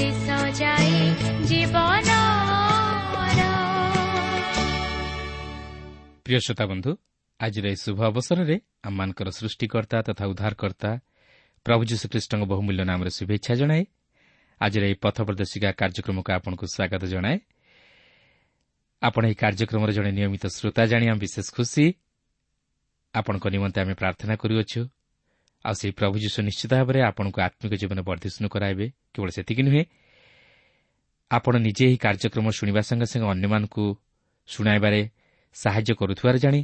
ଶେଷ ଯାଏ ଜୀବନର ପ୍ରିୟ ଶ୍ରୋତା ବନ୍ଧୁ ଆଜିର ଏହି ଶୁଭ ଅବସରରେ ଆମମାନଙ୍କର ସୃଷ୍ଟିକର୍ତ୍ତା ତଥା ଉଦ୍ଧାରକର୍ତ୍ତା ପ୍ରଭୁ ଯୀଶୁଖ୍ରୀଷ୍ଟଙ୍କ ବହୁମୂଲ୍ୟ ନାମରେ ଶୁଭେଚ୍ଛା ଜଣାଏ ଆଜିର ଏହି ପଥ ପ୍ରଦର୍ଶିକା କାର୍ଯ୍ୟକ୍ରମକୁ ଆପଣଙ୍କୁ ସ୍ୱାଗତ ଜଣାଏ ଆପଣ ଏହି କାର୍ଯ୍ୟକ୍ରମର ଜଣେ ନିୟମିତ ଶ୍ରୋତା ଜାଣି ଆମେ ବିଶେଷ ଖୁସି ଆପଣଙ୍କ ନିମନ୍ତେ ଆମେ ପ୍ରାର୍ଥନା କରୁଅଛୁ ଆଉ ସେହି ପ୍ରଭୁ ଯୀଶୁ ନିଶ୍ଚିତ ଭାବରେ ଆପଣଙ୍କୁ ଆତ୍ମିକ ଜୀବନ ବର୍ଦ୍ଧିଷ୍ଣୁ କରାଇବେ କେବଳ ସେତିକି ନୁହେଁ ଆପଣ ନିଜେ ଏହି କାର୍ଯ୍ୟକ୍ରମ ଶୁଣିବା ସଙ୍ଗେ ସଙ୍ଗେ ଅନ୍ୟମାନଙ୍କୁ ଶୁଣାଇବାରେ ସାହାଯ୍ୟ କରୁଥିବାର ଜାଣି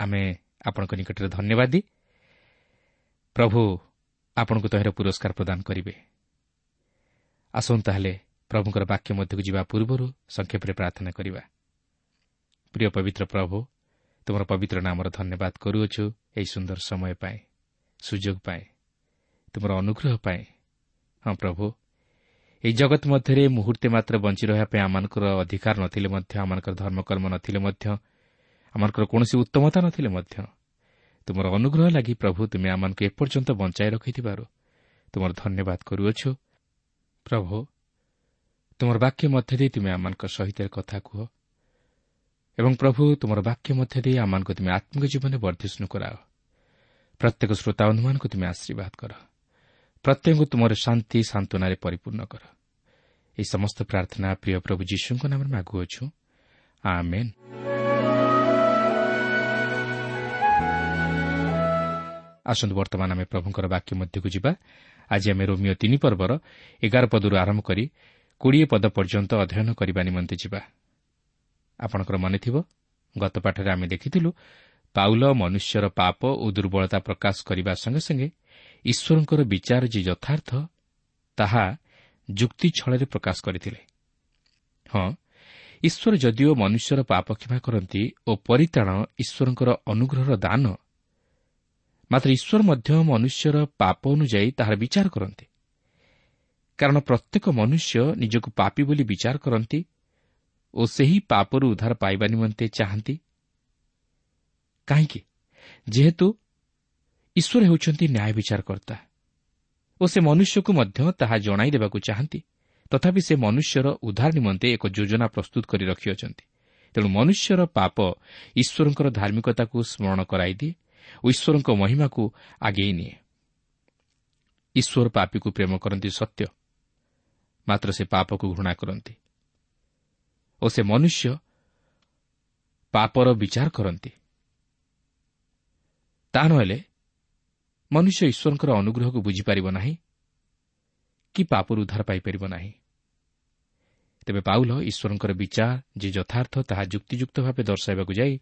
ଆମେ ଆପଣଙ୍କ ନିକଟରେ ଧନ୍ୟବାଦୀ। ପ୍ରଭୁ ଆପଣଙ୍କୁ ତହିଁର ପୁରସ୍କାର ପ୍ରଦାନ କରିବେ। ଆସନ୍ତୁ ତାହେଲେ ପ୍ରଭୁଙ୍କର ବାକ୍ୟ ମଧ୍ୟକୁ ଯିବା ପୂର୍ବରୁ ସଂକ୍ଷେପରେ ପ୍ରାର୍ଥନା କରିବା। ପ୍ରିୟ ପବିତ୍ର ପ୍ରଭୁ ତୁମର ପବିତ୍ର ନାମର ଧନ୍ୟବାଦ କରୁଅଛୁ ଏହି ସୁନ୍ଦର ସମୟ ପାଇଁ। ସୁଯୋଗ ପାଇଁ ତୁମର ଅନୁଗ୍ରହ ପାଇଁ ହଁ ପ୍ରଭୁ ଏହି ଜଗତ ମଧ୍ୟରେ ମୁହୂର୍ତ୍ତେ ମାତ୍ର ବଞ୍ଚି ରହିବା ପାଇଁ ଆମମାନଙ୍କର ଅଧିକାର ନଥିଲେ ମଧ୍ୟ ଆମମାନଙ୍କର ଧର୍ମକର୍ମ ନଥିଲେ ମଧ୍ୟ ଆମମାନଙ୍କର କୌଣସି ଉତ୍ତମତା ନଥିଲେ ମଧ୍ୟ ତୁମର ଅନୁଗ୍ରହ ଲାଗି ପ୍ରଭୁ ତୁମେ ଆମମାନଙ୍କୁ ଏପର୍ଯ୍ୟନ୍ତ ବଞ୍ଚାଇ ରଖିଥିବାରୁ ତୁମର ଧନ୍ୟବାଦ କରୁଅଛୁ। ପ୍ରଭୁ ତୁମର ବାକ୍ୟ ମଧ୍ୟ ଦେଇ ତୁମେ ଆମମାନଙ୍କ ସହିତ କଥା କୁହ। ଏବଂ ପ୍ରଭୁ ତୁମର ବାକ୍ୟ ମଧ୍ୟ ଦେଇ ଆମମାନଙ୍କୁ ତୁମେ ଆତ୍ମିକ ଜୀବନରେ ବର୍ଦ୍ଧିଷ୍ଣୁ କରାଅ। ପ୍ରତ୍ୟେକ ଶ୍ରୋତା ଅନୁମାନଙ୍କୁ ତୁମେ ଆଶୀର୍ବାଦ କର। ପ୍ରତ୍ୟେକଙ୍କୁ ତୁମର ଶାନ୍ତି ସାନ୍ତ୍ୱନାରେ ପରିପୂର୍ଣ୍ଣ କର। ଏହି ସମସ୍ତ ପ୍ରାର୍ଥନା ପ୍ରିୟ ପ୍ରଭୁ ଯୀଶୁଙ୍କ ନାମରେ ମାଗୁଅଛୁ। ଆମେନ୍। ଆସନ୍ତୁ ବର୍ତ୍ତମାନ ଆମେ ପ୍ରଭୁଙ୍କର ବାକ୍ୟ ମଧ୍ୟକୁ ଯିବା। ଆଜି ଆମେ ରୋମିଓ ତିନି ପର୍ବର ଏଗାର ପଦରୁ ଆରମ୍ଭ କରି କୋଡ଼ିଏ ପଦ ପର୍ଯ୍ୟନ୍ତ ଅଧ୍ୟୟନ କରିବା ନିମନ୍ତେ ଯିବା। ଆପଣଙ୍କର ମନେଥିବ ଗତ ପାଠରେ ଆମେ ଦେଖିଥିଲୁ ପାଉଲ ମନୁଷ୍ୟର ପାପ ଓ ଦୁର୍ବଳତା ପ୍ରକାଶ କରିବା ସଙ୍ଗେ ସଙ୍ଗେ ଈଶ୍ୱରଙ୍କର ବିଚାର ଯେ ଯଥାର୍ଥ ତାହା ଯୁକ୍ତି ଛଳରେ ପ୍ରକାଶ କରିଥିଲେ। ହଁ ଈଶ୍ୱର ଯଦିଓ ମନୁଷ୍ୟର ପାପ କ୍ଷମା କରନ୍ତି ଓ ପରିତାଣ ଈଶ୍ୱରଙ୍କର ଅନୁଗ୍ରହର ଦାନ ମାତ୍ର ଈଶ୍ୱର ମଧ୍ୟ ମନୁଷ୍ୟର ପାପ ଅନୁଯାୟୀ ତାହାର ବିଚାର କରନ୍ତି। କାରଣ ପ୍ରତ୍ୟେକ ମନୁଷ୍ୟ ନିଜକୁ ପାପି ବୋଲି ବିଚାର କରନ୍ତି ଓ ସେହି ପାପରୁ ଉଦ୍ଧାର ପାଇବା ନିମନ୍ତେ ଚାହାନ୍ତି। କାହିଁକି? ଯେହେତୁ ଈଶ୍ୱର ହେଉଛନ୍ତି ନ୍ୟାୟ ବିଚାରକର୍ତ୍ତା ଓ ସେ ମନୁଷ୍ୟକୁ ମଧ୍ୟ ତାହା ଜଣାଇ ଦେବାକୁ ଚାହାନ୍ତି। ତଥାପି ସେ ମନୁଷ୍ୟର ଉଦ୍ଧାର ନିମନ୍ତେ ଏକ ଯୋଜନା ପ୍ରସ୍ତୁତ କରି ରଖିଅଛନ୍ତି। ତେଣୁ ମନୁଷ୍ୟର ପାପ ଈଶ୍ୱରଙ୍କର ଧାର୍ମିକତାକୁ ସ୍ମରଣ କରାଇଦିଏ ଓ ଈଶ୍ୱରଙ୍କ ମହିମାକୁ ଆଗେଇ ନିଏ। ଈଶ୍ୱର ପାପୀକୁ ପ୍ରେମ କରନ୍ତି ସତ୍ୟ ମାତ୍ର ସେ ପାପକୁ ଘୃଣା କରନ୍ତି। ଓ ସେ ମନୁଷ୍ୟ ପାପର ବିଚାର କରନ୍ତି। ତାହା ନହେଲେ ମନୁଷ୍ୟ ଈଶ୍ୱରଙ୍କର ଅନୁଗ୍ରହକୁ ବୁଝିପାରିବ ନାହିଁ କି ପାପରୁ ଉଦ୍ଧାର ପାଇପାରିବ ନାହିଁ। ତେବେ ପାଉଲ ଈଶ୍ୱରଙ୍କର ବିଚାର ଯେ ଯଥାର୍ଥ ତାହା ଯୁକ୍ତିଯୁକ୍ତ ଭାବେ ଦର୍ଶାଇବାକୁ ଯାଇ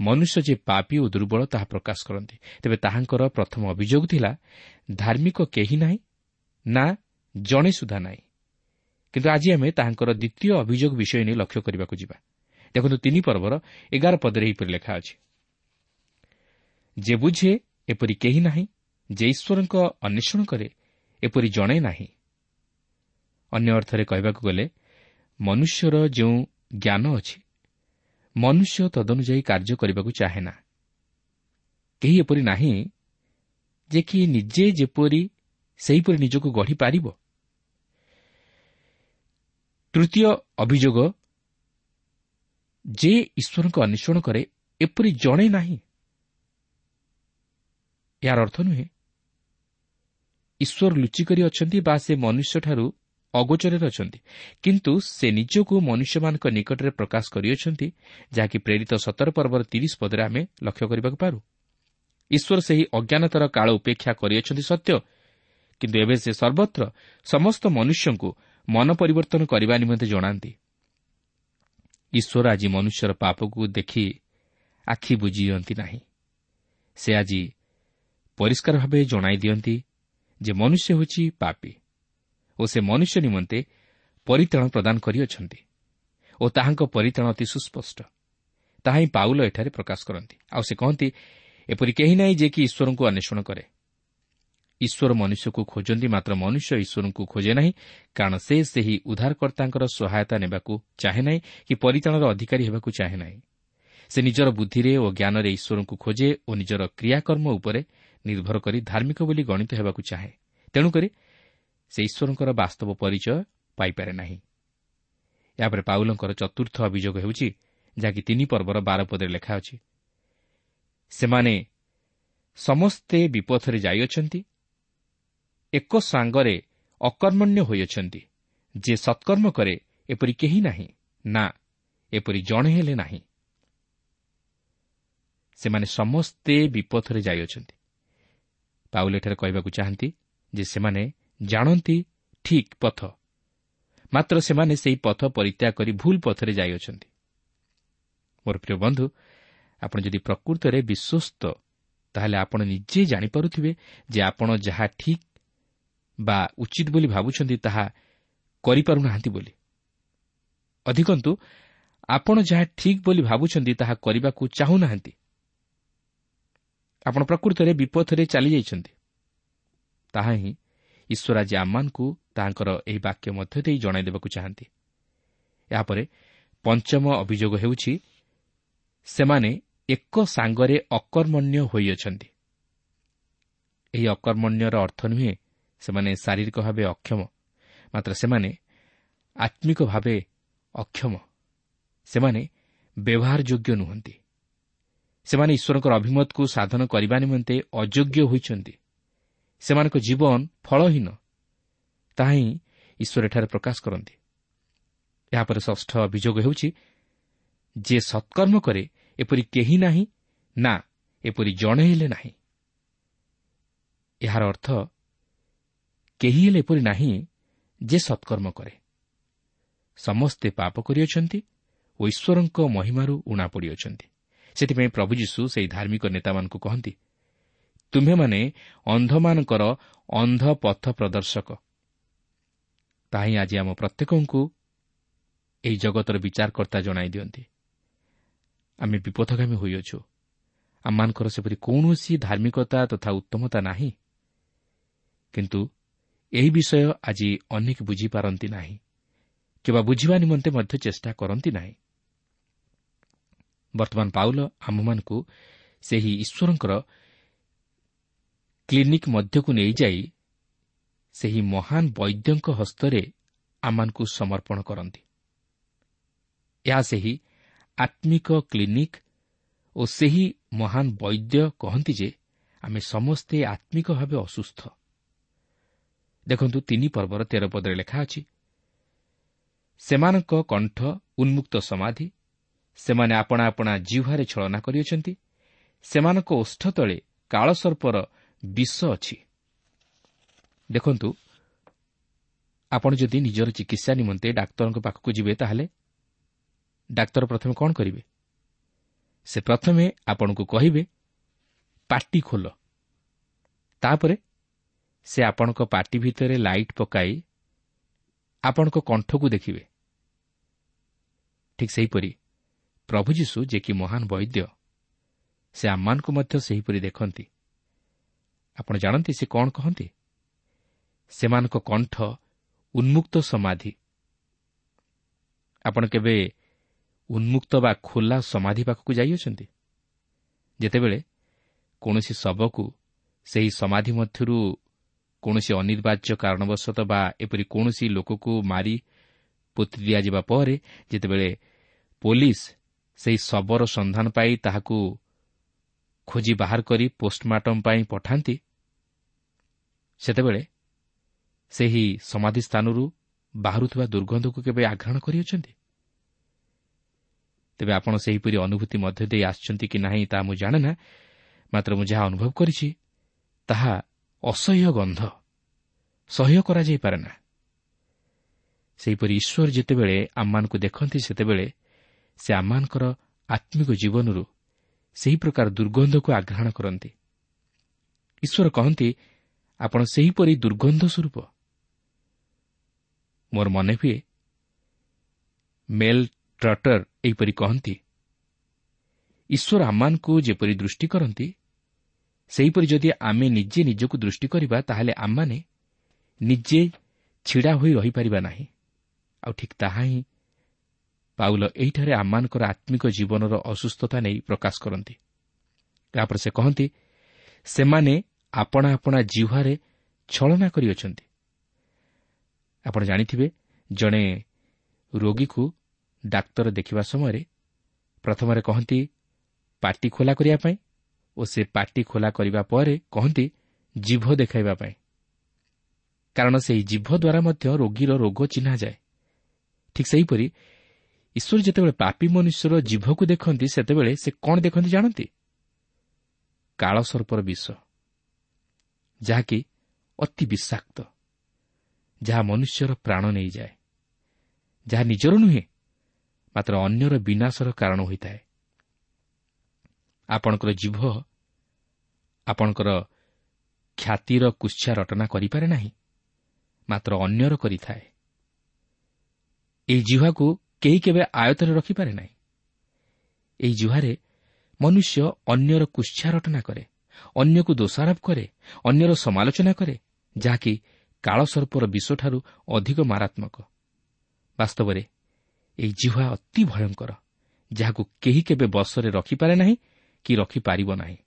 ମନୁଷ୍ୟ ଯେ ପାପି ଓ ଦୁର୍ବଳ ତାହା ପ୍ରକାଶ କରନ୍ତି। ତେବେ ତାହାଙ୍କର ପ୍ରଥମ ଅଭିଯୋଗ ଥିଲା ଧାର୍ମିକ କେହି ନାହିଁ ନା ଜଣେ ସୁଦ୍ଧା ନାହିଁ। କିନ୍ତୁ ଆଜି ଆମେ ତାହାଙ୍କର ଦ୍ୱିତୀୟ ଅଭିଯୋଗ ବିଷୟ ନେଇ ଲକ୍ଷ୍ୟ କରିବାକୁ ଯିବା। ଦେଖନ୍ତୁ ତିନି ପର୍ବର ଏଗାର ପଦରେ ଏହିପରି ଲେଖା ଅଛି। ଯେ ବୁଝେ ଏପରି କେହି ନାହିଁ ଯେ ଈଶ୍ୱରଙ୍କ ଅନ୍ୱେଷଣ କରେ ଏପରି ଜଣେ ନାହିଁ। ଅନ୍ୟ ଅର୍ଥରେ କହିବାକୁ ଗଲେ ମନୁଷ୍ୟର ଯେଉଁ ଜ୍ଞାନ ଅଛି ମନୁଷ୍ୟ ତଦନୁଯାୟୀ କାର୍ଯ୍ୟ କରିବାକୁ ଚାହେଁ ନା କେହି ଏପରି ନାହିଁ ଯେ କି ନିଜେ ଯେପରି ସେହିପରି ନିଜକୁ ଗଢ଼ିପାରିବ ତୃତୀୟ ଅଭିଯୋଗ ଯେ ଈଶ୍ୱରଙ୍କ ଅନ୍ୱେଷଣ କରେ ଏପରି ଜଣେ ନାହିଁ। ଏହାର ଅର୍ଥ ନୁହେଁ। ଈଶ୍ୱର ଲୁଚିକରି ଅଛନ୍ତି ବା ସେ ମନୁଷ୍ୟଠାରୁ ଅଗୋଚରରେ ଅଛନ୍ତି। କିନ୍ତୁ ସେ ନିଜକୁ ମନୁଷ୍ୟମାନଙ୍କ ନିକଟରେ ପ୍ରକାଶ କରିଅଛନ୍ତି ଯାହାକି ପ୍ରେରିତ ସତର ପର୍ବର ତିରିଶ ପଦରେ ଆମେ ଲକ୍ଷ୍ୟ କରିବାକୁ ପାରୁ। ଈଶ୍ୱର ସେହି ଅଜ୍ଞାନତାର କାଳ ଉପେକ୍ଷା କରିଅଛନ୍ତି ସତ୍ୟ। କିନ୍ତୁ ଏବେ ସେ ସର୍ବତ୍ର ସମସ୍ତ ମନୁଷ୍ୟଙ୍କୁ ମନ ପରିବର୍ତ୍ତନ କରିବା ନିମନ୍ତେ ଜଣାନ୍ତି। ଈଶ୍ୱର ଆଜି ମନୁଷ୍ୟର ପାପକୁ ଦେଖି ଆଖି ବୁଝିଦିଅନ୍ତି ନାହିଁ। ସେ ଆଜି ପରିଷ୍କାର ଭାବେ ଜଣାଇ ଦିଅନ୍ତି ଯେ ମନୁଷ୍ୟ ହେଉଛି ପାପି ଓ ସେ ମନୁଷ୍ୟ ନିମନ୍ତେ ପରିତାଣ ପ୍ରଦାନ କରିଅଛନ୍ତି ଓ ତାହାଙ୍କ ପରିତାଣ ଅତି ସୁସ୍ପଷ୍ଟ। ତାହା ହିଁ ପାଉଲ ଏଠାରେ ପ୍ରକାଶ କରନ୍ତି। ଆଉ ସେ କହନ୍ତି ଏପରି କେହି ନାହିଁ ଯେ କି ଈଶ୍ୱରଙ୍କୁ ଅନ୍ୱେଷଣ କରେ। ଈଶ୍ୱର ମନୁଷ୍ୟକୁ ଖୋଜନ୍ତି ମାତ୍ର ମନୁଷ୍ୟ ଈଶ୍ୱରଙ୍କୁ ଖୋଜେ ନାହିଁ କାରଣ ସେ ସେହି ଉଦ୍ଧାରକର୍ତ୍ତାଙ୍କର ସହାୟତା ନେବାକୁ ଚାହେଁ ନାହିଁ କି ପରିତାଣର ଅଧିକାରୀ ହେବାକୁ ଚାହେଁ ନାହିଁ। ସେ ନିଜର ବୁଦ୍ଧିରେ ଓ ଜ୍ଞାନରେ ଈଶ୍ୱରଙ୍କୁ ଖୋଜେ ଓ ନିଜର କ୍ରିୟାକର୍ମ ଉପରେ ନିର୍ଭର କରି ଧାର୍ମିକ ବୋଲି ଗଣିତ ହେବାକୁ ଚାହେଁ। ତେଣୁକରି ସେ ଈଶ୍ୱରଙ୍କର ବାସ୍ତବ ପରିଚୟ ପାଇପାରେ ନାହିଁ। ଏହାପରେ ପାଉଲଙ୍କର ଚତୁର୍ଥ ଅଭିଯୋଗ ହେଉଛି ଯାହାକି ତିନି ପର୍ବର ବାର ପଦରେ ଲେଖା ଅଛି ସେମାନେ ସମସ୍ତେ ବିପଥରେ ଯାଇଅଛନ୍ତି ଏକ ସାଙ୍ଗରେ ଅକର୍ମଣ୍ୟ ହୋଇଅଛନ୍ତି ଯେ ସତ୍କର୍ମ କରେ ଏପରି କେହି ନାହିଁ ନା ଏପରି ଜଣେ ହେଲେ ନାହିଁ। ସେମାନେ ସମସ୍ତେ ବିପଥରେ ଯାଇଅଛନ୍ତି। ପାଉଲ ଏଠାରେ କହିବାକୁ ଚାହାନ୍ତି ଯେ ସେମାନେ ଜାଣନ୍ତି ଠିକ୍ ପଥ। ମାତ୍ର ସେମାନେ ସେହି ପଥ ପରିତ୍ୟାଗ କରି ଭୁଲ ପଥରେ ଯାଇଅଛନ୍ତି। ମୋର ପ୍ରିୟ ବନ୍ଧୁ ଆପଣ ଯଦି ପ୍ରକୃତରେ ବିଶ୍ୱସ୍ତ ତାହେଲେ ଆପଣ ନିଜେ ଜାଣିପାରୁଥିବେ ଯେ ଆପଣ ଯାହା ଠିକ୍ ବା ଉଚିତ ବୋଲି ଭାବୁଛନ୍ତି ତାହା କରିପାରୁନାହାନ୍ତି ବୋଲି। ଅଧିକନ୍ତୁ ଆପଣ ଯାହା ଠିକ୍ ବୋଲି ଭାବୁଛନ୍ତି ତାହା କରିବାକୁ ଚାହୁଁନାହାନ୍ତି। ଆପଣ ପ୍ରକୃତରେ ବିପଥରେ ଚାଲିଯାଇଛନ୍ତି। ତାହା ହିଁ ଈଶ୍ୱର ଆଜି ଆମମାନଙ୍କୁ ତାହାଙ୍କର ଏହି ବାକ୍ୟ ମଧ୍ୟ ଦେଇ ଜଣାଇ ଦେବାକୁ ଚାହାନ୍ତି। ଏହାପରେ ପଞ୍ଚମ ଅଭିଯୋଗ ହେଉଛି ସେମାନେ ଏକ ସାଙ୍ଗରେ ଅକର୍ମଣ୍ୟ ହୋଇଅଛନ୍ତି। ଏହି ଅକର୍ମଣ୍ୟର ଅର୍ଥ ନୁହେଁ ସେମାନେ ଶାରୀରିକ ଭାବେ ଅକ୍ଷମ ମାତ୍ର ସେମାନେ ଆତ୍ମିକ ଭାବେ ଅକ୍ଷମ। ସେମାନେ ବ୍ୟବହାର ଯୋଗ୍ୟ ନୁହନ୍ତି। ସେମାନେ ଈଶ୍ୱରଙ୍କର ଅଭିମତକୁ ସାଧନ କରିବା ନିମନ୍ତେ ଅଯୋଗ୍ୟ ହୋଇଛନ୍ତି। ସେମାନଙ୍କ ଜୀବନ ଫଳହୀନ। ତାହା ହିଁ ଈଶ୍ୱର ଏଠାରେ ପ୍ରକାଶ କରନ୍ତି। ଏହାପରେ ଷଷ୍ଠ ଅଭିଯୋଗ ହେଉଛି ଯେ ସତ୍କର୍ମ କରେ ଏପରି କେହି ନାହିଁ ନା ଏପରି ଜଣେ ହେଲେ ନାହିଁ। ଏହାର ଅର୍ଥ କେହି ହେଲେ ଏପରି ନାହିଁ ଯେ ସତ୍କର୍ମ କରେ। ସମସ୍ତେ ପାପ କରିଅଛନ୍ତି ଓ ଈଶ୍ୱରଙ୍କ ମହିମାରୁ ଉଣା ପଡ଼ିଅଛନ୍ତି। ସେଥିପାଇଁ ପ୍ରଭୁ ଯୀଶୁ ସେହି ଧାର୍ମିକ ନେତାମାନଙ୍କୁ କହନ୍ତି ତୁମ୍ଭେମାନେ ଅନ୍ଧମାନଙ୍କର ଅନ୍ଧ ପଥ ପ୍ରଦର୍ଶକ। ତାହା ହିଁ ଆଜି ଆମ ପ୍ରତ୍ୟେକଙ୍କୁ ଏହି ଜଗତର ବିଚାରକର୍ତ୍ତା ଜଣାଇ ଦିଅନ୍ତି। ଆମେ ବିପଥଗାମୀ ହୋଇଅଛୁ। ଆମମାନଙ୍କର ସେପରି କୌଣସି ଧାର୍ମିକତା ତଥା ଉତ୍ତମତା ନାହିଁ। କିନ୍ତୁ ଏହି ବିଷୟ ଆଜି ଅନେକ ବୁଝିପାରନ୍ତି ନାହିଁ କିମ୍ବା ବୁଝିବା ନିମନ୍ତେ ମଧ୍ୟ ଚେଷ୍ଟା କରନ୍ତି ନାହିଁ। ବର୍ତ୍ତମାନ ପାଉଲ ଆମ୍ଭମାନଙ୍କୁ ସେହି ଈଶ୍ୱରଙ୍କର କ୍ଲିନିକ୍ ମଧ୍ୟକୁ ନେଇଯାଇ ସେହି ମହାନ ବୈଦ୍ୟଙ୍କ ହସ୍ତରେ ଆମମାନଙ୍କୁ ସମର୍ପଣ କରନ୍ତି। ଏହା ସେହି ଆତ୍ମିକ କ୍ଲିନିକ୍ ଓ ସେହି ମହାନ ବୈଦ୍ୟ କହନ୍ତି ଯେ ଆମେ ସମସ୍ତେ ଆତ୍ମିକ ଭାବେ ଅସୁସ୍ଥ। ଦେଖନ୍ତୁ ତିନି ପର୍ବର ତେର ପଦରେ ଲେଖା ଅଛି ସେମାନଙ୍କ କଣ୍ଠ ଉନ୍ମୁକ୍ତ ସମାଧି ସେମାନେ ଆପଣା ଆପଣା ଜିହ୍ୱାରେ ଛଳନା କରିଅଛନ୍ତି। ସେମାନଙ୍କ ଓଷ୍ଠ ତଳେ କାଳସର୍ପର ବିଷ ଅଛି। ଦେଖନ୍ତୁ ଆପଣ ଯଦି ନିଜର ଚିକିତ୍ସା ନିମନ୍ତେ ଡାକ୍ତରଙ୍କ ପାଖକୁ ଯିବେ ତାହେଲେ? ଡାକ୍ତର ପ୍ରଥମେ କ'ଣ କରିବେ? ସେ ପ୍ରଥମେ ଆପଣଙ୍କୁ କହିବେ ପାଟି ଖୋଲ। ତାପରେ ସେ ଆପଣଙ୍କ ପାଟି ଭିତରେ ଲାଇଟ୍ ପକାଇ ଆପଣଙ୍କ କଣ୍ଠକୁ ଦେଖିବେ। ଠିକ୍ ସେହିପରି ପ୍ରଭୁ ଯୀଶୁ ଯେ କି ମହାନ ବୈଦ୍ୟ ସେ ଆମମାନଙ୍କୁ ମଧ୍ୟ ସେହିପରି ଦେଖନ୍ତି। ଆପଣ ଜାଣନ୍ତି ସେ କ'ଣ କହନ୍ତି? ସେମାନଙ୍କ କଣ୍ଠ ଉନ୍ମୁକ୍ତ ସମାଧି। ଆପଣ କେବେ ଉନ୍ମୁକ୍ତ ବା ଖୋଲା ସମାଧି ପାଖକୁ ଯାଇଅଛନ୍ତି? ଯେତେବେଳେ କୌଣସି ଶବକୁ ସେହି ସମାଧି ମଧ୍ୟରୁ କୌଣସି ଅନିର୍ବାର୍ଯ୍ୟ କାରଣବଶତଃ ବା ଏପରି କୌଣସି ଲୋକକୁ ମାରି ପୋତି ଦିଆଯିବା ପରେ ଯେତେବେଳେ ପୋଲିସ ସେହି ଶବର ସନ୍ଧାନ ପାଇ ତାହାକୁ ଖୋଜି ବାହାର କରି ପୋଷ୍ଟମାର୍ଟମ ପାଇଁ ପଠାନ୍ତି। ସେତେବେଳେ ସେହି ସମାଧି ସ୍ଥାନରୁ ବାହାରୁଥିବା ଦୁର୍ଗନ୍ଧକୁ କେବେ ଆଘ୍ରାଣ କରିଅଛନ୍ତି? ତେବେ ଆପଣ ସେହିପରି ଅନୁଭୂତି ମଧ୍ୟ ଦେଇ ଆସିଛନ୍ତି କି ନାହିଁ ତାହା ମୁଁ ଜାଣେ ନା ମାତ୍ର ମୁଁ ଯାହା ଅନୁଭବ କରିଛି ତାହା ଅସହ୍ୟ ଗନ୍ଧ। ସହ୍ୟ କରାଯାଇପାରେ ନା ସେହିପରି ଈଶ୍ୱର ଯେତେବେଳେ ଆମମାନଙ୍କୁ ଦେଖନ୍ତି ସେତେବେଳେ ସେ ଆମମାନଙ୍କର ଆତ୍ମିକ ଜୀବନରୁ ସେହି ପ୍ରକାର ଦୁର୍ଗନ୍ଧକୁ ଆଘ୍ରାଣ କରନ୍ତି। ଈଶ୍ୱର କହନ୍ତି ଆପଣ ସେହିପରି ଦୁର୍ଗନ୍ଧ ସ୍ୱରୂପ। ମୋର ମନେ ହୁଏ ମେଲ୍ ଟ୍ରଟର ଏହିପରି କହନ୍ତି ଈଶ୍ୱର ଆମମାନଙ୍କୁ ଯେପରି ଦୃଷ୍ଟି କରନ୍ତି ସେହିପରି ଯଦି ଆମେ ନିଜେ ନିଜକୁ ଦୃଷ୍ଟି କରିବା ତାହେଲେ ଆମମାନେ ନିଜେ ଛିଡ଼ା ହୋଇ ରହିପାରିବା ନାହିଁ। ଆଉ ଠିକ୍ ତାହା ହିଁ ପାଉଲ ଏହିଠାରେ ଆମମାନଙ୍କର ଆତ୍ମିକ ଜୀବନର ଅସୁସ୍ଥତା ନେଇ ପ୍ରକାଶ କରନ୍ତି। ଏହାପରେ ସେ କହନ୍ତି ସେମାନେ ଆପଣା ଆପଣା ଜିହ୍ୱାରେ ଛଳନା କରିଅଛନ୍ତି। ଆପଣ ଜାଣିଥିବେ ଜଣେ ରୋଗୀକୁ ଡାକ୍ତର ଦେଖିବା ସମୟରେ ପ୍ରଥମରେ କହନ୍ତି ପାଟି ଖୋଲା କରିବା ପାଇଁ। ଓ ସେ ପାଟି ଖୋଲା କରିବା ପରେ କହନ୍ତି ଜିଭ ଦେଖାଇବା ପାଇଁ। କାରଣ ସେହି ଜିଭ ଦ୍ୱାରା ମଧ୍ୟ ରୋଗୀର ରୋଗ ଚିହ୍ନାଯାଏ। ଠିକ୍ ସେହିପରି ଈଶ୍ୱର ଯେତେବେଳେ ପାପି ମନୁଷ୍ୟର ଜିଭକୁ ଦେଖନ୍ତି ସେତେବେଳେ ସେ କ'ଣ ଦେଖନ୍ତି ଜାଣନ୍ତି? କାଳସର୍ପର ବିଷ ଯାହାକି ଅତି ବିଷାକ୍ତ ଯାହା ମନୁଷ୍ୟର ପ୍ରାଣ ନେଇଯାଏ ଯାହା ନିଜର ନୁହେଁ ମାତ୍ର ଅନ୍ୟର ବିନାଶର କାରଣ ହୋଇଥାଏ। ଆପଣଙ୍କର ଜିଭ ଆପଣଙ୍କର ଖ୍ୟାତିର କୁତ୍ସା ରଟନା କରିପାରେ ନାହିଁ ମାତ୍ର ଅନ୍ୟର କରିଥାଏ। ଏହି ଜିହ୍ୱାକୁ କେହି କେବେ ଆୟତରେ ରଖିପାରେ ନାହିଁ ଏହି ଜିହ୍ୱାରେ ମନୁଷ୍ୟ ଅନ୍ୟର କୁତ୍ସା ରଟନା କରେ ଅନ୍ୟକୁ ଦୋଷାରୋପ କରେ ଅନ୍ୟର ସମାଲୋଚନା କରେ ଯାହାକି କାଳସର୍ପର ବିଷଠାରୁ ଅଧିକ ମାରାତ୍ମକ ବାସ୍ତବରେ ଏହି ଜିହ୍ୱା ଅତି ଭୟଙ୍କର ଯାହାକୁ କେହି କେବେ ବସରେ ରଖିପାରେ ନାହିଁ କି ରଖିପାରିବ ନାହିଁ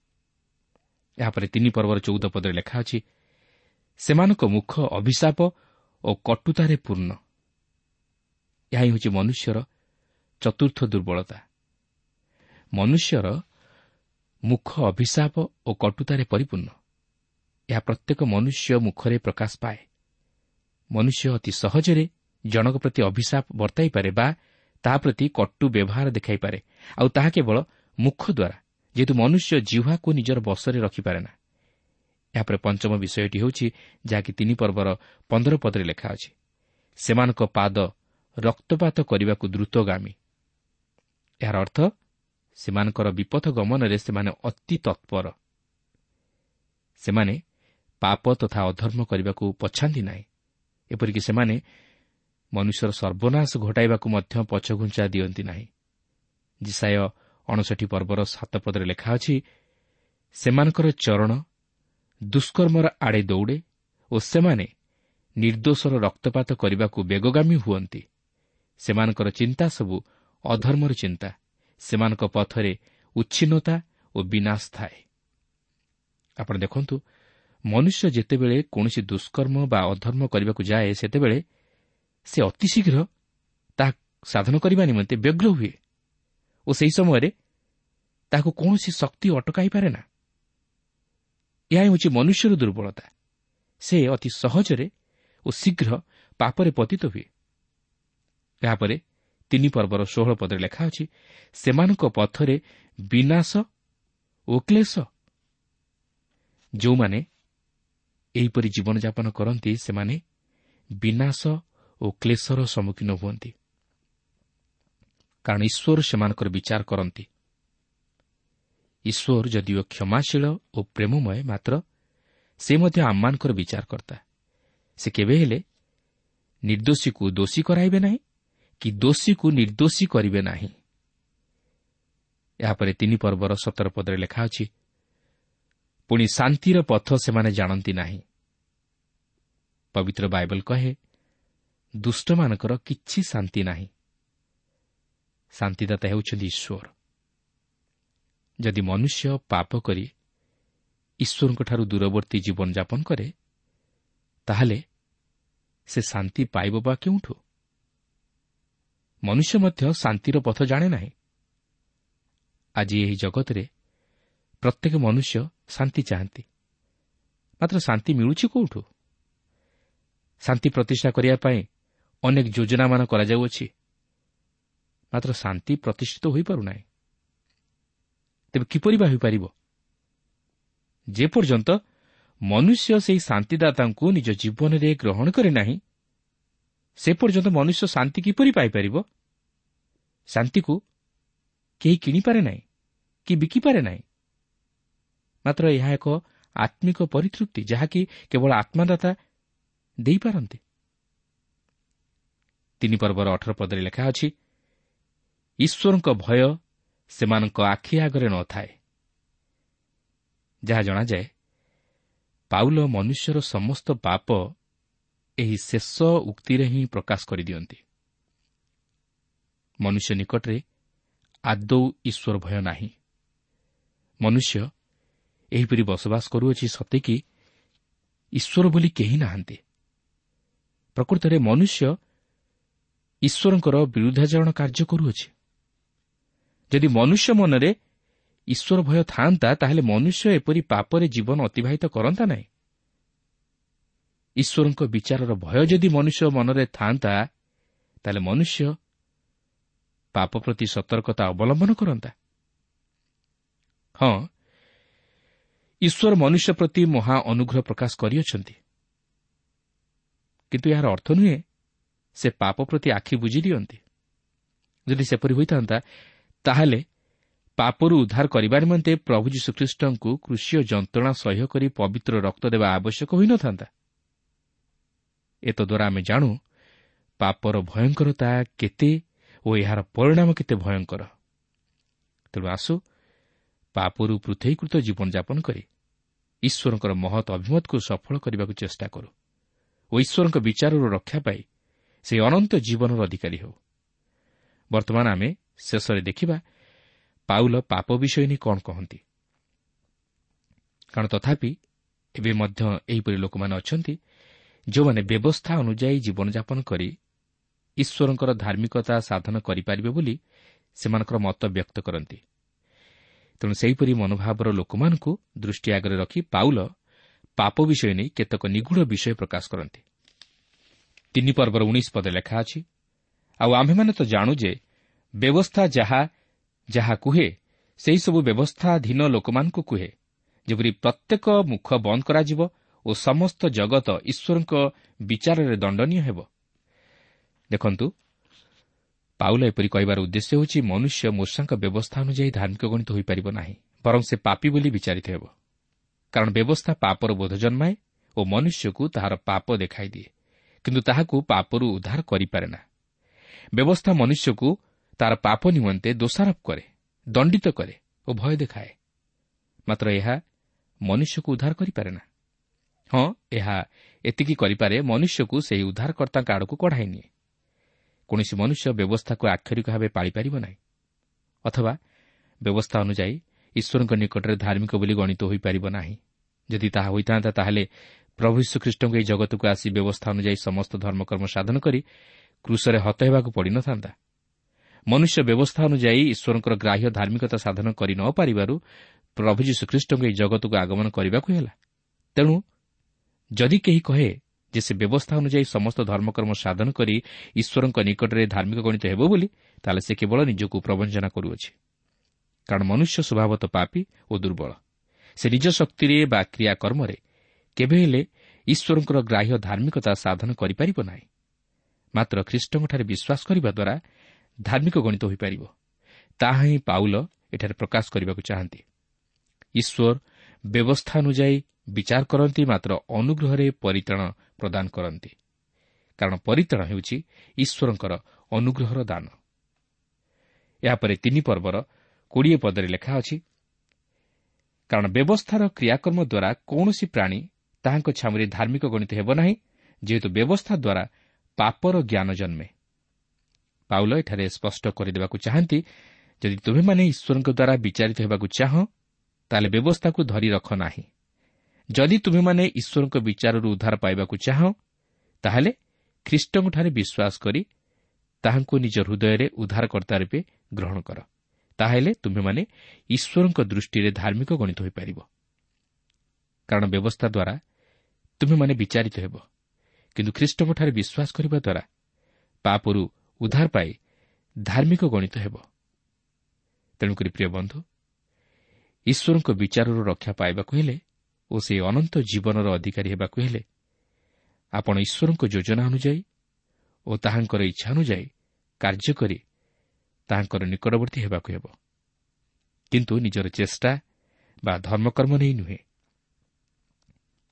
ଏହାପରେ ତିନି ପର୍ବର ଚଉଦ ପଦରେ ଲେଖା ଅଛି ସେମାନଙ୍କ ମୁଖ ଅଭିଶାପ ଓ କଟୁତାରେ ପୂର୍ଣ୍ଣ। ଏହା ହିଁ ହେଉଛି ମନୁଷ୍ୟର ଚତୁର୍ଥ ଦୁର୍ବଳତା। ମନୁଷ୍ୟର ମୁଖ ଅଭିଶାପ ଓ କଟୁତାରେ ପରିପୂର୍ଣ୍ଣ। ଏହା ପ୍ରତ୍ୟେକ ମନୁଷ୍ୟ ମୁଖରେ ପ୍ରକାଶ ପାଏ। ମନୁଷ୍ୟ ଅତି ସହଜରେ ଜଣକ ପ୍ରତି ଅଭିଶାପ ବର୍ତ୍ତାଇପାରେ ବା ତାହା ପ୍ରତି କଟୁ ବ୍ୟବହାର ଦେଖାଇପାରେ ଆଉ ତାହା କେବଳ ମୁଖ ଦ୍ୱାରା ଯେହେତୁ ମନୁଷ୍ୟ ଜିହ୍ୱାକୁ ନିଜର ବସରେ ରଖିପାରେ ନା। ଏହାପରେ ପଞ୍ଚମ ବିଷୟଟି ହେଉଛି ଯାହାକି ତିନି ପର୍ବର ପନ୍ଦର ପଦରେ ଲେଖା ଅଛି। ସେମାନଙ୍କ ପାଦ ରକ୍ତପାତ କରିବାକୁ ଦ୍ରୁତଗାମୀ। ଏହାର ଅର୍ଥ ସେମାନଙ୍କର ବିପଥ ଗମନରେ ସେମାନେ ଅତି ତତ୍ପର। ସେମାନେ ପାପ ତଥା ଅଧର୍ମ କରିବାକୁ ପଛାନ୍ତି ନାହିଁ। ଏପରିକି ସେମାନେ ମନୁଷ୍ୟର ସର୍ବନାଶ ଘଟାଇବାକୁ ମଧ୍ୟ ପଛଘୁଞ୍ଚା ଦିଅନ୍ତି ନାହିଁ। ଜିସାୟ ଅଣଷଠି ପର୍ବର ସାତ ପଦରେ ଲେଖା ଅଛି ସେମାନଙ୍କର ଚରଣ ଦୁଷ୍କର୍ମର ଆଡ଼େ ଦୌଡ଼େ ଓ ସେମାନେ ନିର୍ଦ୍ଦୋଷର ରକ୍ତପାତ କରିବାକୁ ବେଗଗାମୀ ହୁଅନ୍ତି। ସେମାନଙ୍କର ଚିନ୍ତା ସବୁ ଅଧର୍ମର ଚିନ୍ତା। ସେମାନଙ୍କ ପଥରେ ଉଚ୍ଛିନ୍ନତା ଓ ବିନାଶ ଥାଏ। ଆପଣ ଦେଖନ୍ତୁ ମନୁଷ୍ୟ ଯେତେବେଳେ କୌଣସି ଦୁଷ୍କର୍ମ ବା ଅଧର୍ମ କରିବାକୁ ଯାଏ ସେତେବେଳେ ସେ ଅତିଶୀଘ୍ର ତାହା ସାଧନ କରିବା ନିମନ୍ତେ ବ୍ୟଗ୍ର ହୁଏ ଓ ସେହି ସମୟରେ ତାହାକୁ କୌଣସି ଶକ୍ତି ଅଟକାଇପାରେ ନା। ଏହା ହେଉଛି ମନୁଷ୍ୟର ଦୁର୍ବଳତା। ସେ ଅତି ସହଜରେ ଓ ଶୀଘ୍ର ପାପରେ ପତିତ ହୁଏ। ଏହାପରେ ତିନି ପର୍ବର ଷୋହଳ ପଦରେ ଲେଖା ଅଛି ସେମାନଙ୍କ ପଥରେ ବିନାଶ ଓ କ୍ଲେଶ। ଯେଉଁମାନେ ଏହିପରି ଜୀବନଯାପନ କରନ୍ତି ସେମାନେ ବିନାଶ ଓ କ୍ଲେଶର ସମ୍ମୁଖୀନ ହୁଅନ୍ତି। କାରଣ ଈଶ୍ୱର ସେମାନଙ୍କର ବିଚାର କରନ୍ତି। ଈଶ୍ୱର ଯଦିଓ କ୍ଷମାଶୀଳ ଓ ପ୍ରେମମୟ ମାତ୍ର ସେ ମଧ୍ୟ ଆମମାନଙ୍କର ବିଚାରକର୍ତ୍ତା। ସେ କେବେ ହେଲେ ନିର୍ଦ୍ଦୋଷୀକୁ ଦୋଷୀ କରାଇବେ ନାହିଁ। କି ଦୋଷୀକୁ ନିର୍ଦ୍ଦୋଷୀ କରିବେ ନାହିଁ। ଏହାପରେ ତିନି ପର୍ବର ସତର ପଦରେ ଲେଖା ଅଛି ପୁଣି ଶାନ୍ତିର ପଥ ସେମାନେ ଜାଣନ୍ତି ନାହିଁ। ପବିତ୍ର ବାଇବଲ କହେ ଦୁଷ୍ଟମାନଙ୍କର କିଛି ଶାନ୍ତି ନାହିଁ। ଶାନ୍ତିଦାତା ହେଉଛନ୍ତି ଈଶ୍ୱର। ଯଦି ମନୁଷ୍ୟ ପାପ କରି ଈଶ୍ୱରଙ୍କଠାରୁ ଦୂରବର୍ତ୍ତୀ ଜୀବନଯାପନ କରେ ତାହେଲେ ସେ ଶାନ୍ତି ପାଇବ ବା କେଉଁଠୁ? ମନୁଷ୍ୟ ମଧ୍ୟ ଶାନ୍ତିର ପଥ ଜାଣେ ନାହିଁ। ଆଜି ଏହି ଜଗତରେ ପ୍ରତ୍ୟେକ ମନୁଷ୍ୟ ଶାନ୍ତି ଚାହାନ୍ତି। ମାତ୍ର ଶାନ୍ତି ମିଳୁଛି କେଉଁଠୁ? ଶାନ୍ତି ପ୍ରତିଷ୍ଠା କରିବା ପାଇଁ ଅନେକ ଯୋଜନାମାନ କରାଯାଉଅଛି। ମାତ୍ର ଶାନ୍ତି ପ୍ରତିଷ୍ଠିତ ହୋଇପାରୁନାହିଁ। ତେବେ କିପରି ବା ହୋଇପାରିବ? ଯେପର୍ଯ୍ୟନ୍ତ ମନୁଷ୍ୟ ସେହି ଶାନ୍ତିଦାତାଙ୍କୁ ନିଜ ଜୀବନରେ ଗ୍ରହଣ କରେ ନାହିଁ ସେ ପର୍ଯ୍ୟନ୍ତ ମନୁଷ୍ୟ ଶାନ୍ତି କିପରି ପାଇପାରିବ? ଶାନ୍ତିକୁ କେହି କିଣିପାରେ ନାହିଁ କି ବିକିପାରେ ନାହିଁ। ମାତ୍ର ଏହା ଏକ ଆତ୍ମିକ ପରିତୃପ୍ତି ଯାହାକି କେବଳ ଆତ୍ମାଦାତା ଦେଇପାରନ୍ତି। ତିନି ପର୍ବର ଅଠର ପଦରେ ଲେଖା ଅଛି ଈଶ୍ୱରଙ୍କ ଭୟ ସେମାନଙ୍କ ଆଖି ଆଗରେ ନଥାଏ ଯାହା ଜଣାଯାଏ ପାଉଲ ମନୁଷ୍ୟର ସମସ୍ତ ପାପ ଏହି ଶେଷ ଉକ୍ତିରେ ହିଁ ପ୍ରକାଶ କରିଦିଅନ୍ତି। ମନୁଷ୍ୟ ନିକଟରେ ଆଦୌ ଈଶ୍ୱର ଭୟ ନାହିଁ। ମନୁଷ୍ୟ ଏହିପରି ବସବାସ କରୁଅଛି ସତେକି ଈଶ୍ୱର ବୋଲି କେହି ନାହାନ୍ତି। ପ୍ରକୃତରେ ମନୁଷ୍ୟ ଈଶ୍ୱରଙ୍କର ବିରୁଦ୍ଧାଚରଣ କାର୍ଯ୍ୟ କରୁଅଛି। ଯଦି ମନୁଷ୍ୟ ମନରେ ଈଶ୍ୱର ଭୟ ଥାନ୍ତା ତାହେଲେ ମନୁଷ୍ୟ ଏପରି ପାପରେ ଜୀବନ ଅତିବାହିତ କରନ୍ତା ନାହିଁ। ଈଶ୍ୱରଙ୍କ ବିଚାରର ଭୟ ଯଦି ମନୁଷ୍ୟ ମନରେ ଥାନ୍ତା ତାହେଲେ ମନୁଷ୍ୟ ପାପ ପ୍ରତି ସତର୍କତା ଅବଲମ୍ବନ କରନ୍ତା। ହଁ ଈଶ୍ୱର ମନୁଷ୍ୟ ପ୍ରତି ମହା ଅନୁଗ୍ରହ ପ୍ରକାଶ କରିଅଛନ୍ତି। କିନ୍ତୁ ଏହାର ଅର୍ଥ ନୁହେଁ ସେ ପାପ ପ୍ରତି ଆଖି ବୁଝି ଦିଅନ୍ତି। ଯଦି ସେପରି ହୋଇଥାନ୍ତା ତାହେଲେ ପାପରୁ ଉଦ୍ଧାର କରିବା ନିମନ୍ତେ ପ୍ରଭୁ ଯୀଶୁଖ୍ରୀଷ୍ଟଙ୍କୁ କୃଷିୟ ଯନ୍ତ୍ରଣା ସହ୍ୟ କରି ପବିତ୍ର ରକ୍ତ ଦେବା ଆବଶ୍ୟକ ହୋଇନଥାନ୍ତା। ଏତଦ୍ୱାରା ଆମେ ଜାଣୁ ପାପର ଭୟଙ୍କରତା କେତେ ଓ ଏହାର ପରିଣାମ କେତେ ଭୟଙ୍କର। ତେଣୁ ଆସୁ ପାପରୁ ପୃଥକୀକୃତ ଜୀବନଯାପନ କରି ଈଶ୍ୱରଙ୍କର ମହତ୍ ଅଭିମତକୁ ସଫଳ କରିବାକୁ ଚେଷ୍ଟା କରୁ ଓ ଈଶ୍ୱରଙ୍କ ବିଚାରରୁ ରକ୍ଷା ପାଇ ସେହି ଅନନ୍ତ ଜୀବନର ଅଧିକାରୀ ହେଉ। ବର୍ତ୍ତମାନ ଆମେ ଶେଷରେ ଦେଖିବା ପାଉଲ ପାପ ବିଷୟ ନେଇ କ'ଣ କହନ୍ତି। କାରଣ ତଥାପି ଏବେ ମଧ୍ୟ ଏହିପରି ଲୋକମାନେ ଅଛନ୍ତି ଯେଉଁମାନେ ବ୍ୟବସ୍ଥା ଅନୁଯାୟୀ ଜୀବନଯାପନ କରି ଈଶ୍ୱରଙ୍କର ଧାର୍ମିକତା ସାଧନ କରିପାରିବେ ବୋଲି ସେମାନଙ୍କର ମତ ବ୍ୟକ୍ତ କରନ୍ତି। ତେଣୁ ସେହିପରି ମନୋଭାବର ଲୋକମାନଙ୍କୁ ଦୃଷ୍ଟି ଆଗରେ ରଖି ପାଉଲ ପାପ ବିଷୟ ନେଇ କେତେକ ନିଗୁଢ଼ ବିଷୟ ପ୍ରକାଶ କରନ୍ତି। ତିନି ପର୍ବର ଉଣେଇଶ ପଦେ ଲେଖା ଅଛି ଆଉ ଆମ୍ଭେମାନେ ତ ଜାଣୁ ଯେ ବ୍ୟବସ୍ଥା ଯାହା ଯାହା କୁହେ ସେହିସବୁ ବ୍ୟବସ୍ଥାଧୀନ ଲୋକମାନଙ୍କୁ କୁହେ ଯେପରି ପ୍ରତ୍ୟେକ ମୁଖ ବନ୍ଦ କରାଯିବ ଓ ସମସ୍ତ ଜଗତ ଈଶ୍ୱରଙ୍କ ବିଚାରରେ ଦଣ୍ଡନୀୟ ହେବ। ଦେଖନ୍ତୁ ପାଉଲ ଏପରି କହିବାର ଉଦ୍ଦେଶ୍ୟ ହେଉଛି ମନୁଷ୍ୟ ମୂଷାଙ୍କ ବ୍ୟବସ୍ଥା ଅନୁଯାୟୀ ଧାର୍ମିକ ଗଣିତ ହୋଇପାରିବ ନାହିଁ ବରଂ ସେ ପାପି ବୋଲି ବିଚାରିତ ହେବ। କାରଣ ବ୍ୟବସ୍ଥା ପାପର ବୋଧ ଜନ୍ମାଏ ଓ ମନୁଷ୍ୟକୁ ତାହାର ପାପ ଦେଖାଇଦିଏ କିନ୍ତୁ ତାହାକୁ ପାପରୁ ଉଦ୍ଧାର କରିପାରେ ନା। ବ୍ୟବସ୍ଥା ମନୁଷ୍ୟକୁ ତାହାର ପାପ ନିମନ୍ତେ ଦୋଷାରୋପ କରେ ଦଣ୍ଡିତ କରେ ଓ ଭୟ ଦେଖାଏ। ମାତ୍ର ଏହା ମନୁଷ୍ୟକୁ ଉଦ୍ଧାର କରିପାରେ ନା। ହଁ ଏହା ଏତିକି କରିପାରେ ମନୁଷ୍ୟକୁ ସେହି ଉଦ୍ଧାରକର୍ତ୍ତାଙ୍କ ଆଡ଼କୁ କଢ଼ାଇ ନିଏ। କୌଣସି ମନୁଷ୍ୟ ବ୍ୟବସ୍ଥାକୁ ଆକ୍ଷରିକ ଭାବେ ପାଳିପାରିବ ନାହିଁ। ଅଥବା ବ୍ୟବସ୍ଥା ଅନୁଯାୟୀ ଈଶ୍ୱରଙ୍କ ନିକଟରେ ଧାର୍ମିକ ବୋଲି ଗଣିତ ହୋଇପାରିବ ନାହିଁ। ଯଦି ତାହା ହୋଇଥାନ୍ତା ତାହେଲେ ପ୍ରଭୁ ଶ୍ରୀଖ୍ରୀଷ୍ଟଙ୍କୁ ଏହି ଜଗତକୁ ଆସି ବ୍ୟବସ୍ଥା ଅନୁଯାୟୀ ସମସ୍ତ ଧର୍ମକର୍ମ ସାଧନ କରି କୃଷରେ ହତ ହେବାକୁ ପଡ଼ିନଥାନ୍ତା ମନୁଷ୍ୟ ବ୍ୟବସ୍ଥା ଅନୁଯାୟୀ ଈଶ୍ୱରଙ୍କର ଗ୍ରାହ୍ୟ ଧାର୍ମିକତା ସାଧନ କରି ନ ପାରିବାରୁ ପ୍ରଭୁ ଯୀଶୁଖ୍ରୀଷ୍ଟଙ୍କୁ ଏହି ଜଗତକୁ ଆଗମନ କରିବାକୁ ହେଲା। ତେଣୁ ଯଦି କେହି କହେ ଯେ ସେ ବ୍ୟବସ୍ଥା ଅନୁଯାୟୀ ସମସ୍ତ ଧର୍ମକର୍ମ ସାଧନ କରି ଈଶ୍ୱରଙ୍କ ନିକଟରେ ଧାର୍ମିକ ଗଣିତ ହେବ ବୋଲି ତାହେଲେ ସେ କେବଳ ନିଜକୁ ପ୍ରବଞ୍ଚନା କରୁଅଛି। କାରଣ ମନୁଷ୍ୟ ସ୍ୱଭାବତଃ ପାପି ଓ ଦୁର୍ବଳ। ସେ ନିଜ ଶକ୍ତିରେ ବା କ୍ରିୟାକର୍ମରେ କେବେ ହେଲେ ଈଶ୍ୱରଙ୍କର ଗ୍ରାହ୍ୟ ଧାର୍ମିକତା ସାଧନ କରିପାରିବ ନାହିଁ। ମାତ୍ର ଖ୍ରୀଷ୍ଟଙ୍କଠାରେ ବିଶ୍ୱାସ କରିବା ଦ୍ୱାରା ଧାର୍ମିକ ଗଣିତ ହୋଇପାରିବ। ତାହା ହିଁ ପାଉଲ ଏଠାରେ ପ୍ରକାଶ କରିବାକୁ ଚାହାନ୍ତି। ଈଶ୍ୱର ବ୍ୟବସ୍ଥା ଅନୁଯାୟୀ ବିଚାର କରନ୍ତି ମାତ୍ର ଅନୁଗ୍ରହରେ ପରିତ୍ରାଣ ପ୍ରଦାନ କରନ୍ତି। କାରଣ ପରିତ୍ରାଣ ହେଉଛି ଈଶ୍ୱରଙ୍କର ଅନୁଗ୍ରହର ଦାନ। ଏହାପରେ ତିନି ପର୍ବର କୋଡ଼ିଏ ପଦରେ ଲେଖା ଅଛି କାରଣ ବ୍ୟବସ୍ଥାର କ୍ରିୟାକର୍ମ ଦ୍ୱାରା କୌଣସି ପ୍ରାଣୀ ତାହାଙ୍କ ଛାମୁରେ ଧାର୍ମିକ ଗଣିତ ହେବ ନାହିଁ ଯେହେତୁ ବ୍ୟବସ୍ଥା ଦ୍ୱାରା ପାପର ଜ୍ଞାନ ଜନ୍ମେ। ପାଉଲ ଏଠାରେ ସ୍ପଷ୍ଟ କରିଦେବାକୁ ଚାହାନ୍ତି ଯଦି ତୁମେମାନେ ଈଶ୍ୱରଙ୍କ ଦ୍ୱାରା ବିଚାରିତ ହେବାକୁ ଚାହଁ ତାହେଲେ ବ୍ୟବସ୍ଥାକୁ ଧରି ରଖ ନାହିଁ। ଯଦି ତୁମେମାନେ ଈଶ୍ୱରଙ୍କ ବିଚାରରୁ ଉଦ୍ଧାର ପାଇବାକୁ ଚାହଁ ତାହେଲେ ଖ୍ରୀଷ୍ଟଙ୍କଠାରେ ବିଶ୍ୱାସ କରି ତାହାଙ୍କୁ ନିଜ ହୃଦୟରେ ଉଦ୍ଧାରକର୍ତ୍ତା ରୂପେ ଗ୍ରହଣ କର। ତାହେଲେ ତୁମେମାନେ ଈଶ୍ୱରଙ୍କ ଦୃଷ୍ଟିରେ ଧାର୍ମିକ ଗଣିତ ହୋଇପାରିବ। କାରଣ ବ୍ୟବସ୍ଥା ଦ୍ୱାରା ତୁମେମାନେ ବିଚାରିତ ହେବ। କିନ୍ତୁ ଖ୍ରୀଷ୍ଟଙ୍କଠାରେ ବିଶ୍ୱାସ କରିବା ଦ୍ୱାରା ପାପରୁ ଉଦ୍ଧାର ପାଇ ଧାର୍ମିକ ଗଣିତ ହେବ। ତେଣୁକରି ପ୍ରିୟ ବନ୍ଧୁ ଈଶ୍ୱରଙ୍କ ବିଚାରରୁ ରକ୍ଷା ପାଇବାକୁ ହେଲେ ଓ ସେହି ଅନନ୍ତ ଜୀବନର ଅଧିକାରୀ ହେବାକୁ ହେଲେ ଆପଣ ଈଶ୍ୱରଙ୍କ ଯୋଜନା ଅନୁଯାୟୀ ଓ ତାହାଙ୍କର ଇଚ୍ଛା ଅନୁଯାୟୀ କାର୍ଯ୍ୟ କରି ତାହାଙ୍କର ନିକଟବର୍ତ୍ତୀ ହେବାକୁ ହେବ। କିନ୍ତୁ ନିଜର ଚେଷ୍ଟା ବା ଧର୍ମକର୍ମ ନେଇ ନୁହେଁ।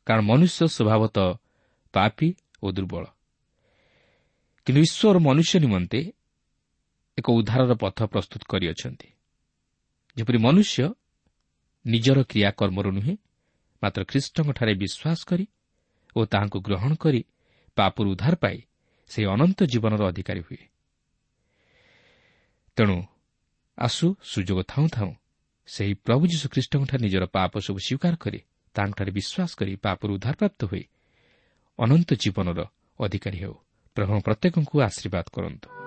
କାରଣ ମନୁଷ୍ୟ ସ୍ୱଭାବତଃ ପାପି ଓ ଦୁର୍ବଳ। କିନ୍ତୁ ଈଶ୍ୱର ମନୁଷ୍ୟ ନିମନ୍ତେ ଏକ ଉଦ୍ଧାରର ପଥ ପ୍ରସ୍ତୁତ କରିଅଛନ୍ତି। ଯେପରି ମନୁଷ୍ୟ ନିଜର କ୍ରିୟାକର୍ମରୁ ନୁହେଁ ମାତ୍ର ଖ୍ରୀଷ୍ଟଙ୍କଠାରେ ବିଶ୍ୱାସ କରି ଓ ତାହାଙ୍କୁ ଗ୍ରହଣ କରି ପାପରୁ ଉଦ୍ଧାର ପାଇ ସେହି ଅନନ୍ତ ଜୀବନର ଅଧିକାରୀ ହୁଏ। ତେଣୁ ଆସୁ ସୁଯୋଗ ଥାଉଁ ଥାଉଁ ସେହି ପ୍ରଭୁ ଯୀଶୁଖ୍ରୀଷ୍ଟଙ୍କଠାରେ ନିଜର ପାପ ସବୁ ସ୍ୱୀକାର କରି ତାଙ୍କଠାରେ ବିଶ୍ୱାସ କରି ପାପରୁ ଉଦ୍ଧାରପ୍ରାପ୍ତ ହୋଇ ଅନନ୍ତ ଜୀବନର ଅଧିକାରୀ ହେଉ। ପ୍ରଭୁ ପ୍ରତ୍ୟେକଙ୍କୁ ଆଶୀର୍ବାଦ କରନ୍ତୁ।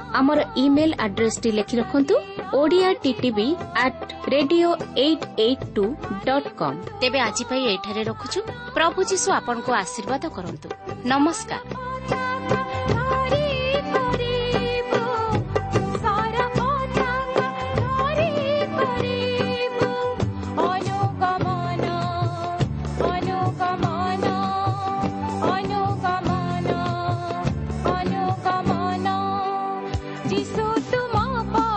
ଆମର ଇମେଲ ଆଡ୍ରେସଟି ଲେଖି ରଖନ୍ତୁ Odia TTV at radio eight eight two dot com ତେବେ ଆଜି ପାଇଁ ଏଠାରେ ରଖୁଛୁ। ପ୍ରଭୁ ଯୀଶୁ ଆପଣଙ୍କୁ ଆଶୀର୍ବାଦ କରନ୍ତୁ। ନମସ୍କାର। मा